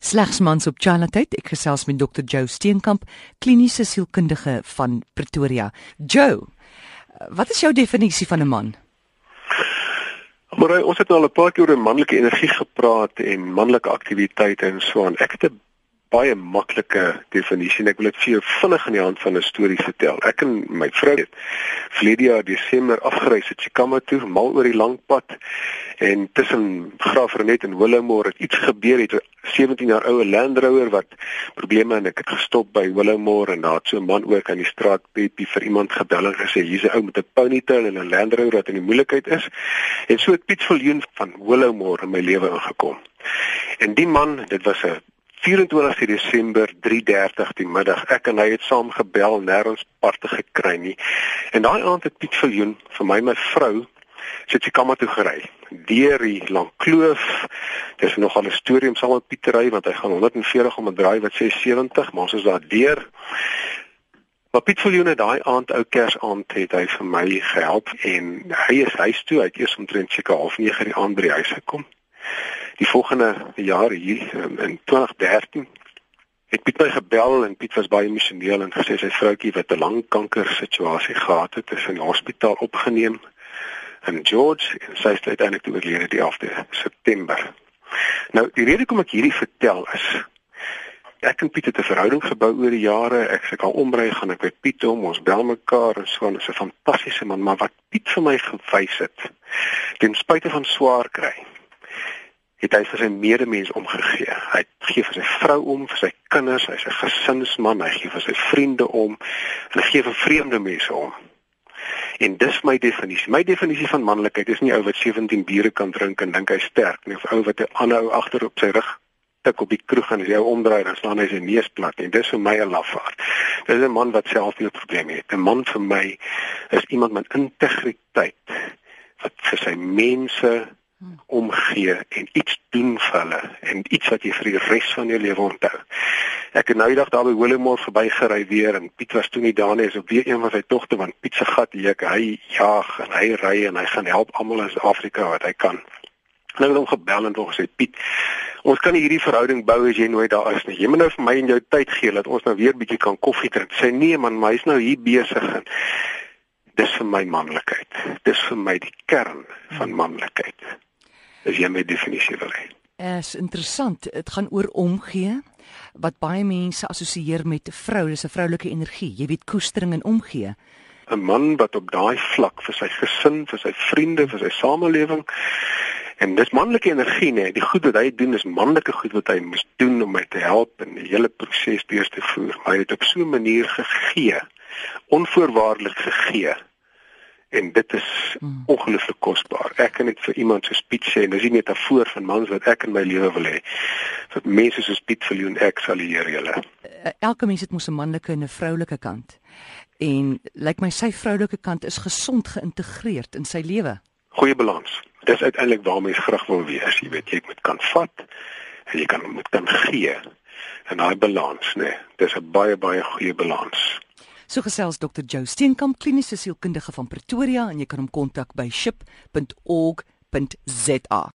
Slegs mans op Charlotte, ek gesels met Dr. Joe Steenkamp, kliniese sielkundige van Pretoria. Joe, wat is jou definisie van 'n man? Maar ons het nou al 'n paar keer oor manlike energie gepraat en manlike aktiwiteite en so aan. Ek het 'n baie maklike definisie en ek wil dit vir jou vinnig aan die hand van 'n storie vertel. Ek en my vrou het verlede jaar Desember afgereis het Chikama toe, mal oor die lang pad en tussen Graafrenet en Willowmore het iets gebeur het 'n 17 jaar oue Land Rover wat probleme en ek het gestop by Willowmore en daar het so 'n man ook aan die straat Peppy vir iemand gebel en gesê hier's 'n ou met 'n ponytail en 'n Land Rover wat in die moeilikheid is. En so het Piet Viljoen van Willowmore in my lewe ingekom. En die man, dit was 'n 24 Desember 3:30 die middag. Ek en hy het saam gebel, nêrens parte gekry nie. En daai aand het Piet Viljoen vir my my vrou sit sy kamer toe gery. Deur die lang kloof. Dis nog al 'n storie om saam met Piet te ry want hy gaan 140 om 'n draai wat sê 70, maar ons is daar deur. Maar Piet Viljoen het daai aand ou Kersaand het hy vir my gehelp en hy is huis toe. Hy het eers omtrent seker half 9 die aand by die huis gekom die volgende jaar hier um, in 2013 het Piet my gebel en Piet was baie emosioneel en gesê sy vroutjie wat 'n lang kanker situasie gehad het, is in die hospitaal opgeneem in George en sy is uiteindelik oorlede die 11de September. Nou die rede hoekom ek hierdie vertel is ek en Piet het 'n verhouding gebou oor die jare. Ek sê kan omry gaan ek by Piet om ons bel mekaar en so en is 'n fantastiese man, maar wat Piet vir my gewys het ten spyte van swaar kry het hy vir sy medemens omgegee. Hy gee vir sy vrou om, vir sy kinders, hy's 'n gesinsman, hy gee vir sy vriende om en hy gee vir vreemde mense om. En dis my definisie. My definisie van manlikheid is nie ou wat 17 biere kan drink en dink hy's sterk nie, of ou wat 'n ander ou agter op sy rug tik op die kroeg en as jy omdraai dan staan hy sy neus plat nie. Dis vir my 'n lafaard. Dis 'n man wat self nie 'n probleem het. 'n Man vir my is iemand met integriteit wat vir sy mense omgee en iets doen vir hulle en iets wat jy vir die res van jou lewe onthou. Ek het nou die dag daar by Willowmore verbygery weer en Piet was toe nie daar nie, is op weer een van sy togte want Piet se gat leek. Hy jaag en hy ry en hy gaan help almal in Suid-Afrika wat hy kan. En ek het hom gebel en hom gesê Piet, ons kan hierdie verhouding bou as jy nooit daar is nie. Jy moet nou vir my en jou tyd gee dat ons nou weer bietjie kan koffie drink. Sê nee man, maar hy's nou hier besig en dis vir my manlikheid. Dis vir my die kern van manlikheid as jy my definisie wil hê. Es interessant, dit gaan oor omgee wat baie mense assosieer met 'n vrou, dis 'n vroulike energie. Jy weet koestering en omgee. 'n Man wat op daai vlak vir sy gesin, vir sy vriende, vir sy samelewing en dis manlike energie nê. Die goed wat hy doen is manlike goed wat hy moet doen om my te help in die hele proses deur te voer. Maar hy het op so 'n manier gegee, onvoorwaardelik gegee en dit is mm. ongelooflik kosbaar. Ek kan dit vir iemand so Piet sê en dis 'n metafoor van mans wat ek in my lewe wil hê. Vir mense soos Piet Viljoen ek sal hier julle. Eh, elke mens het mos 'n manlike en 'n vroulike kant. En lyk like my sy vroulike kant is gesond geïntegreerd in sy lewe. Goeie balans. Dis uiteindelik waar mens graag wil wees. Jy weet jy moet kan vat en jy kan moet kan gee. En daai balans, nee, dis 'n baie baie goeie balans. So gesels Dr. Joe Steenkamp, kliniese sielkundige van Pretoria en jy kan hom kontak by ship.org.za.